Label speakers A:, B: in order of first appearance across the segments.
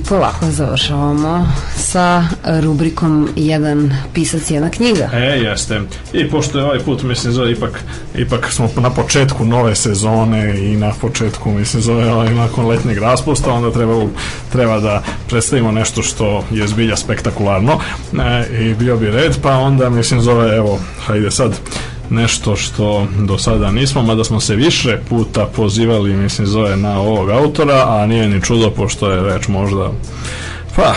A: Polako završavamo sa rubrikom Jedan pisac, jedna knjiga.
B: E, jeste. I pošto je ovaj put, mislim, zove ipak, ipak smo na početku nove sezone i na početku, mislim, zove ovaj, nakon letnjeg raspusta, onda treba, treba da predstavimo nešto što je zbilja spektakularno e, i bio bi red, pa onda, mislim, zove, evo, hajde sad, nešto što do sada nismo, mada smo se više puta pozivali, mislim, zove na ovog autora, a nije ni čudo, pošto je reč možda, pa,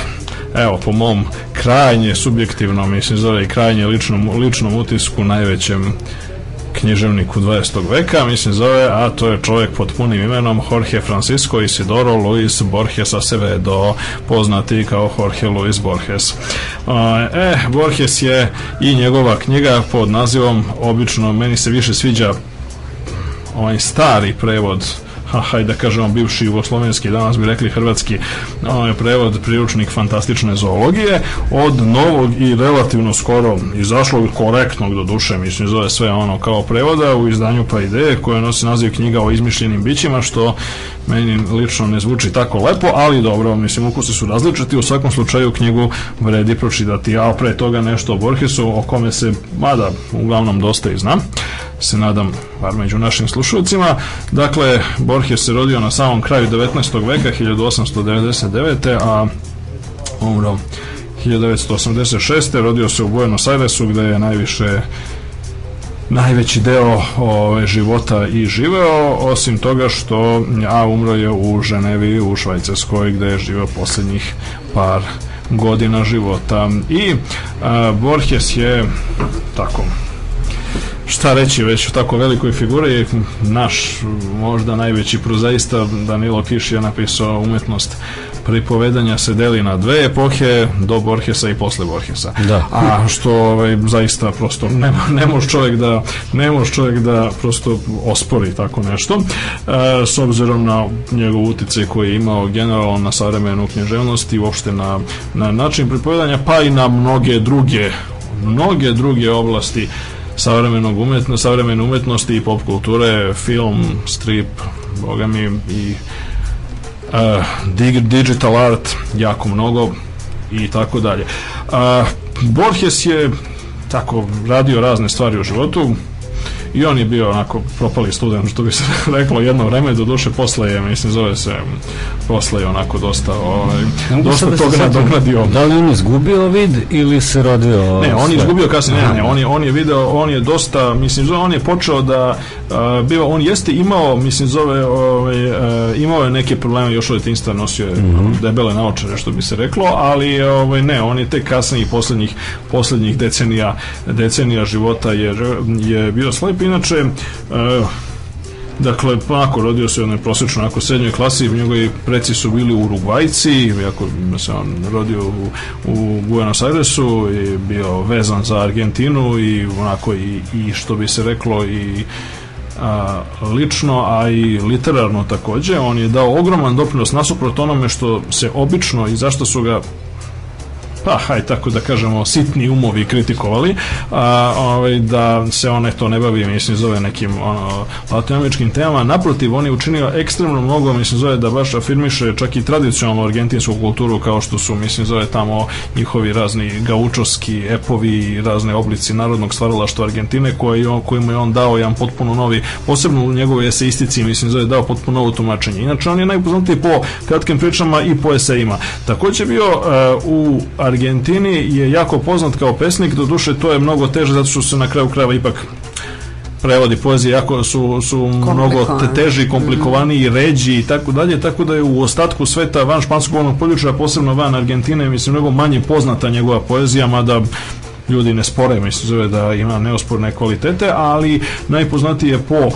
B: evo, po mom krajnje subjektivno, mislim, zove i krajnje ličnom, ličnom utisku, najvećem književniku 20. veka, mislim zove, a to je čovjek pod punim imenom Jorge Francisco Isidoro Luis Borges Acevedo, poznati kao Jorge Luis Borges. E, Borges je i njegova knjiga pod nazivom, obično meni se više sviđa ovaj stari prevod hajde da kažemo bivši jugoslovenski, danas bi rekli hrvatski ovaj, prevod priručnik fantastične zoologije od novog i relativno skoro izašlog korektnog do duše, mislim zove sve ono kao prevoda u izdanju pa ideje koje nosi naziv knjiga o izmišljenim bićima što meni lično ne zvuči tako lepo, ali dobro, mislim ukusi su različiti, u svakom slučaju knjigu vredi pročitati, a pre toga nešto o Borgesu o kome se, mada uglavnom dosta i znam se nadam, bar među našim slušalcima. Dakle, Borges se rodio na samom kraju 19. veka, 1899. a umro 1986. Rodio se u Buenos Airesu gde je najviše najveći deo ove, života i živeo, osim toga što a umro je u Ženevi u Švajcarskoj gde je živeo poslednjih par godina života. I a, Borges je tako šta reći već u tako velikoj figuri naš možda najveći prozaista Danilo Kiš je napisao umetnost pripovedanja se deli na dve epohe do Borgesa i posle Borgesa.
C: Da.
B: A što ovaj, zaista prosto ne, ne može čovjek da ne može čovjek da prosto ospori tako nešto e, s obzirom na njegov uticaj koji je imao generalno na savremenu književnost i uopšte na, na način pripovedanja pa i na mnoge druge mnoge druge oblasti savremenog umetno, savremene umetnosti i pop kulture, film, strip, boga mi i uh, digital art, jako mnogo i tako dalje. Uh, Borges je tako radio razne stvari u životu, i on je bio onako propali student što bi se reklo jedno vreme do duše posle je mislim zove se posle je onako dosta ovaj, dosta da toga nadoknadio
C: da li on izgubio vid ili se rodio
B: ne on je izgubio kasnije ne, ne, on je, on je video on je dosta mislim zove on je počeo da uh, bio on jeste imao mislim zove ovaj, uh, imao je neke probleme još od detinjstva nosio je mm -hmm. debele naočare što bi se reklo ali ovaj, ne on je tek kasnije poslednjih poslednjih decenija decenija života je, je bio slep inače, uh, Dakle, pa ako rodio se onaj prosječno onako srednjoj klasi, njegovi preci su bili Urugvajci, iako se on rodio u, u Buenos Airesu i bio vezan za Argentinu i onako i, i što bi se reklo i a, lično, a i literarno takođe. On je dao ogroman doprinos nasuprot onome što se obično i zašto su ga pa haj tako da kažemo sitni umovi kritikovali a, ovaj, da se on eto ne bavi mislim zove nekim ono, latinoameričkim temama. Naprotiv on je učinio ekstremno mnogo mislim zove da baš afirmiše čak i tradicionalnu argentinsku kulturu kao što su mislim zove tamo njihovi razni gaučoski epovi razne oblici narodnog stvaralaštva Argentine koje on, kojima je on dao jedan potpuno novi posebno u njegovoj eseistici mislim zove dao potpuno novo tumačenje. Inače on je najpoznatiji po kratkim pričama i po esejima. Takođe bio uh, u Argentini je jako poznat kao pesnik, do duše to je mnogo teže zato što se na kraju krajeva ipak prevodi poezije jako su, su mnogo te, teži, komplikovaniji, mm -hmm. ređi i tako dalje, tako da je u ostatku sveta van španskog govornog područja, posebno van Argentine, mislim, mnogo manje poznata njegova poezija, mada ljudi ne spore, mislim zove da ima neosporne kvalitete, ali najpoznatiji je po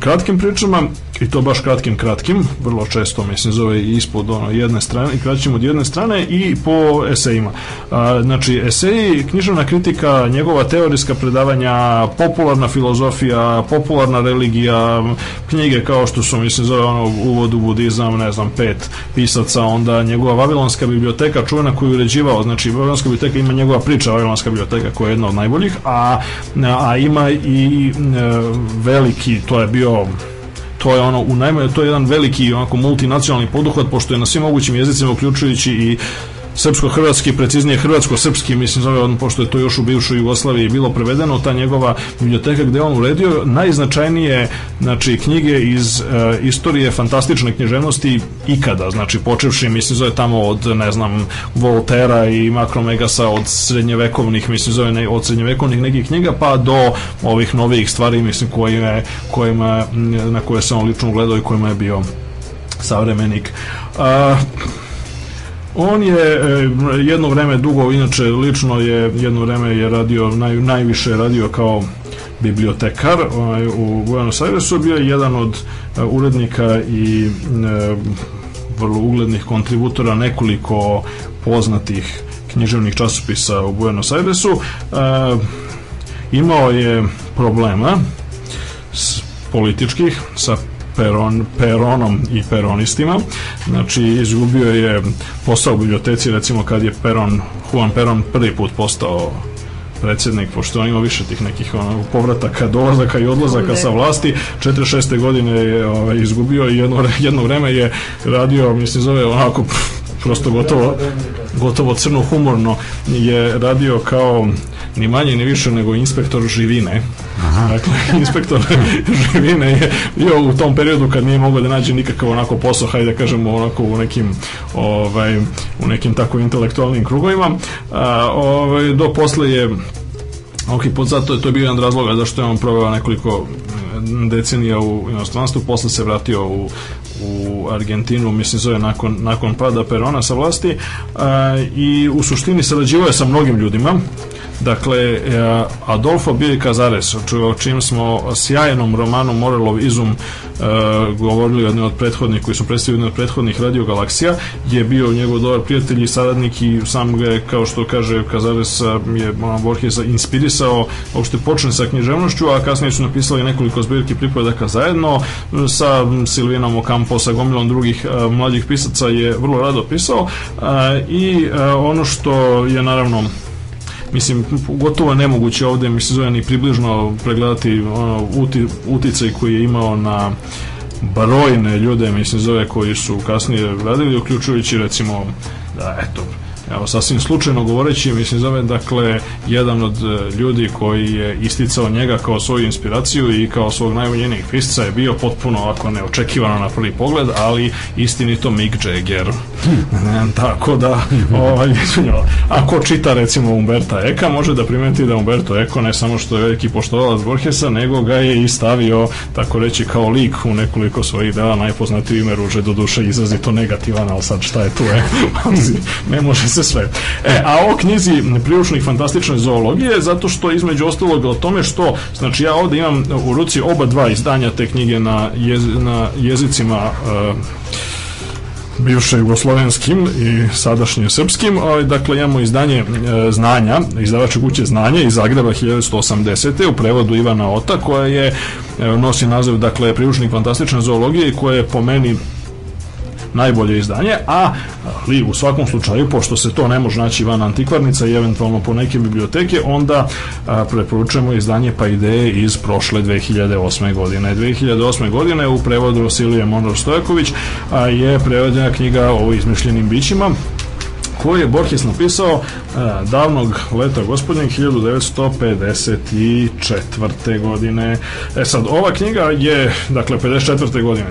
B: kratkim pričama i to baš kratkim kratkim, vrlo često mislim zove ispod ono jedne strane i kraćim od jedne strane i po esejima. A, znači eseji, književna kritika, njegova teorijska predavanja, popularna filozofija, popularna religija, knjige kao što su mislim zove ono uvod u budizam, ne znam, pet pisaca, onda njegova Vavilonska biblioteka čuvena koju uređivao, znači Vavilonska biblioteka ima njegova priča Vavilonska biblioteka koja je jedna od najboljih, a, a ima i e, veliki, to je bio to je ono u najmanje to je jedan veliki onako multinacionalni poduhvat pošto je na svim mogućim jezicima uključujući i srpsko-hrvatski, preciznije hrvatsko-srpski, mislim zove on, pošto je to još u bivšoj Jugoslaviji bilo prevedeno, ta njegova biblioteka gde on uredio najznačajnije znači, knjige iz e, istorije fantastične književnosti ikada, znači počevši, mislim zove tamo od, ne znam, Voltera i Makromegasa od srednjevekovnih, mislim zove ne, od srednjevekovnih nekih knjiga, pa do ovih novih stvari, mislim, kojima, kojima, na koje sam lično gledao i kojima je bio savremenik. Uh, On je e, jedno vreme dugo, inače lično je jedno vreme je radio, naj, najviše radio kao bibliotekar ovaj, u Buenos Airesu, bio je jedan od e, urednika i e, vrlo uglednih kontributora nekoliko poznatih književnih časopisa u Buenos Airesu. E, imao je problema s političkih sa peron, peronom i peronistima. Znači, izgubio je posao u biblioteci, recimo kad je Peron, Juan Peron prvi put postao predsjednik, pošto on ima više tih nekih ono, povrataka, dolazaka i odlazaka sa vlasti. 46. godine je ovaj, izgubio i jedno, jedno vreme je radio, mislim, zove onako prosto gotovo, gotovo crno humorno je radio kao ni manje ni više nego inspektor živine. Aha. Dakle, inspektor živine je bio u tom periodu kad nije mogao da nađe nikakav onako posao, hajde da kažemo onako u nekim ovaj, u nekim tako intelektualnim krugovima. A, ovaj, do posle je Ok, pod zato je to bio jedan razloga zašto je on proveo nekoliko decenija u inostranstvu, posle se vratio u, u Argentinu, mislim zove nakon, nakon pada Perona sa vlasti a, i u suštini sarađivao je sa mnogim ljudima Dakle, e, Adolfo Bili Cazares, o čim smo sjajnom romanu Morelov izum e, govorili jedne od prethodnih, koji su predstavili jedne od prethodnih radio galaksija, je bio njegov dobar prijatelj i saradnik i sam ga je, kao što kaže Cazares, je Borges inspirisao uopšte počne sa književnošću, a kasnije su napisali nekoliko zbirki pripovedaka zajedno sa Silvinom Ocampo, sa gomilom drugih e, mlađih pisaca je vrlo rado pisao i ono što je naravno mislim, gotovo nemoguće ovde, mi se zove ni približno pregledati ono, uti, uticaj koji je imao na brojne ljude, mislim, zove koji su kasnije radili, uključujući recimo, da, eto, Evo, sasvim slučajno govoreći, mislim, zove, dakle, jedan od e, ljudi koji je isticao njega kao svoju inspiraciju i kao svog najvoljenijeg pisca je bio potpuno, ako neočekivano na prvi pogled, ali istinito Mick Jagger. Hmm. Tako da, ovaj, ako čita, recimo, Umberta Eka, može da primeti da Umberto Eko ne samo što je veliki poštovalac Borgesa, nego ga je i stavio, tako reći, kao lik u nekoliko svojih dela, najpoznatiji ime ruže, do duše izrazito negativan, ali sad šta je tu, je? ne može se sve. E, a o knjizi priručnih fantastične zoologije, zato što između ostalog o tome što, znači ja ovde imam u ruci oba dva izdanja te knjige na, jez, na jezicima uh, bivše jugoslovenskim i sadašnje srpskim. Dakle, imamo izdanje e, znanja, izdavače kuće znanja iz Zagreba 1180. u prevodu Ivana Ota, koja je e, nosi naziv, dakle, priručnik fantastične zoologije i koja je po meni najbolje izdanje, a li u svakom slučaju, pošto se to ne može naći van antikvarnica i eventualno po neke biblioteke, onda a, preporučujemo izdanje pa ideje iz prošle 2008. godine. 2008. godine u prevodu Vasilije Monor Stojaković a, je prevedena knjiga o izmišljenim bićima koji je Borges napisao a, davnog leta gospodnjeg 1954. godine. E sad, ova knjiga je, dakle, 54. godine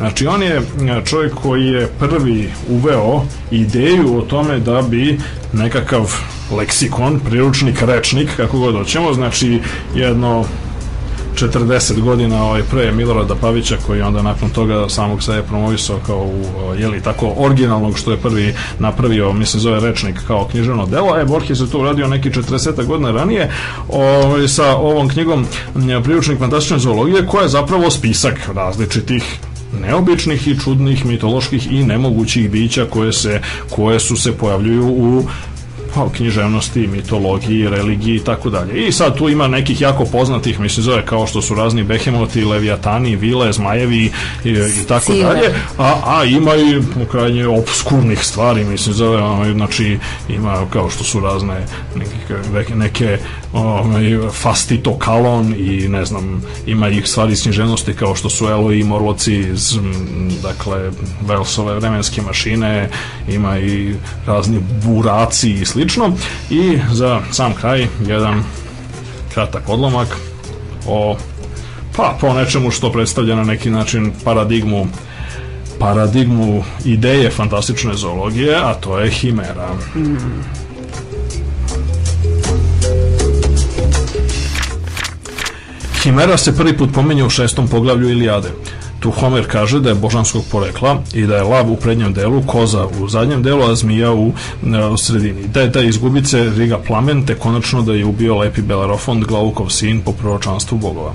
B: Znači, on je čovjek koji je prvi uveo ideju o tome da bi nekakav leksikon, priručnik, rečnik, kako god hoćemo, znači jedno 40 godina ovaj, pre Milorada Pavića koji onda nakon toga samog sebe promovisao kao u, jeli, tako originalnog što je prvi napravio, mislim zove rečnik kao književno delo, e Borges je to uradio neki 40 godina ranije ovaj, sa ovom knjigom priručnik fantastične zoologije koja je zapravo spisak različitih neobičnih i čudnih mitoloških i nemogućih bića koje se koje su se pojavljuju u pa, književnosti, mitologiji, religiji i tako dalje. I sad tu ima nekih jako poznatih, mislim zove kao što su razni behemoti, leviatani, vile, zmajevi i, i tako
A: Sile.
B: dalje, a, a ima i krajnje obskurnih stvari, mislim zove, ono, znači ima kao što su razne neke, neke ovaj, fastito kalon i ne znam, ima ih stvari iz književnosti kao što su Elo i Morloci iz, dakle, Velsove vremenske mašine, ima i razni buraci i slično. I za sam kraj, jedan kratak odlomak o pa po nečemu što predstavlja na neki način paradigmu paradigmu ideje fantastične zoologije, a to je himera. Himera se prvi put pomenja u šestom poglavlju Ilijade. Tu Homer kaže da je božanskog porekla i da je lav u prednjem delu, koza u zadnjem delu, a zmija u, e, u sredini. Da je taj izgubice Riga Plamen, te konačno da je ubio lepi Belarofond, Glavukov sin, po proročanstvu bogova.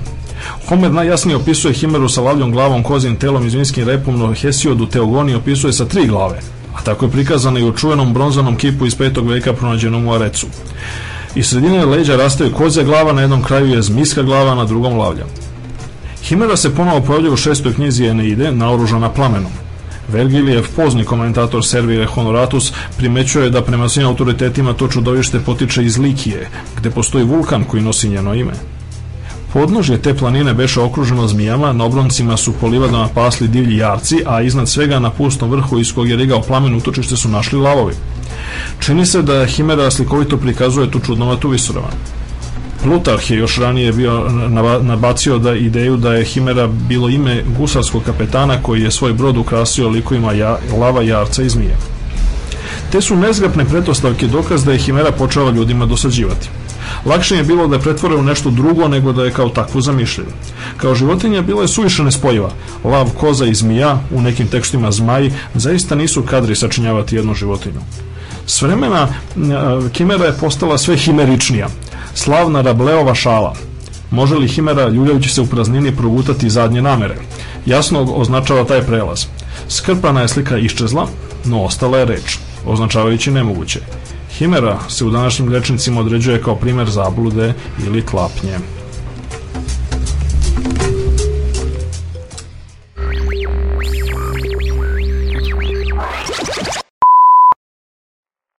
B: Homer najjasnije opisuje Himeru sa lavljom glavom, kozim telom i zminskim repom, no Hesiodu Teogoni opisuje sa tri glave, a tako je prikazano i u čuvenom bronzanom kipu iz petog veka pronađenom u Arecu. Iz sredine leđa rastaju kozja glava, na jednom kraju je zmijska glava, na drugom lavlja. Himera se ponovo pojavlja u šestoj knjizi Eneide, naoružana plamenom. Vergilijev pozni komentator Servire Honoratus primećuje da prema svim autoritetima to čudovište potiče iz Likije, gde postoji vulkan koji nosi njeno ime. Podnožje te planine beše okruženo zmijama, na obroncima su po livadama pasli divlji jarci, a iznad svega na pustom vrhu iz kog je rigao plamen utočište su našli lavovi. Čini se da Himera slikovito prikazuje tu čudnovatu visoravan. Plutarh je još ranije bio naba- nabacio da ideju da je Himera bilo ime gusarskog kapetana koji je svoj brod ukrasio likovima ja, lava, jarca i zmije. Te su nezgrapne pretpostavke dokaz da je Himera počela ljudima dosađivati. Lakše je bilo da je pretvore u nešto drugo nego da je kao takvu zamišljaju. Kao životinja bila je suviše nespojiva. Lav, koza i zmija, u nekim tekstima zmaj, zaista nisu kadri sačinjavati jednu životinju. S vremena a, Himera je postala sve himeričnija. Slavna Rableova šala. Može li Himera, ljuljajući se u praznini, progutati zadnje namere? Jasno označava taj prelaz. Skrpana je slika iščezla, no ostala je reč, označavajući nemoguće. Himera se u današnjim rečnicima određuje kao primer zablude ili klapnje.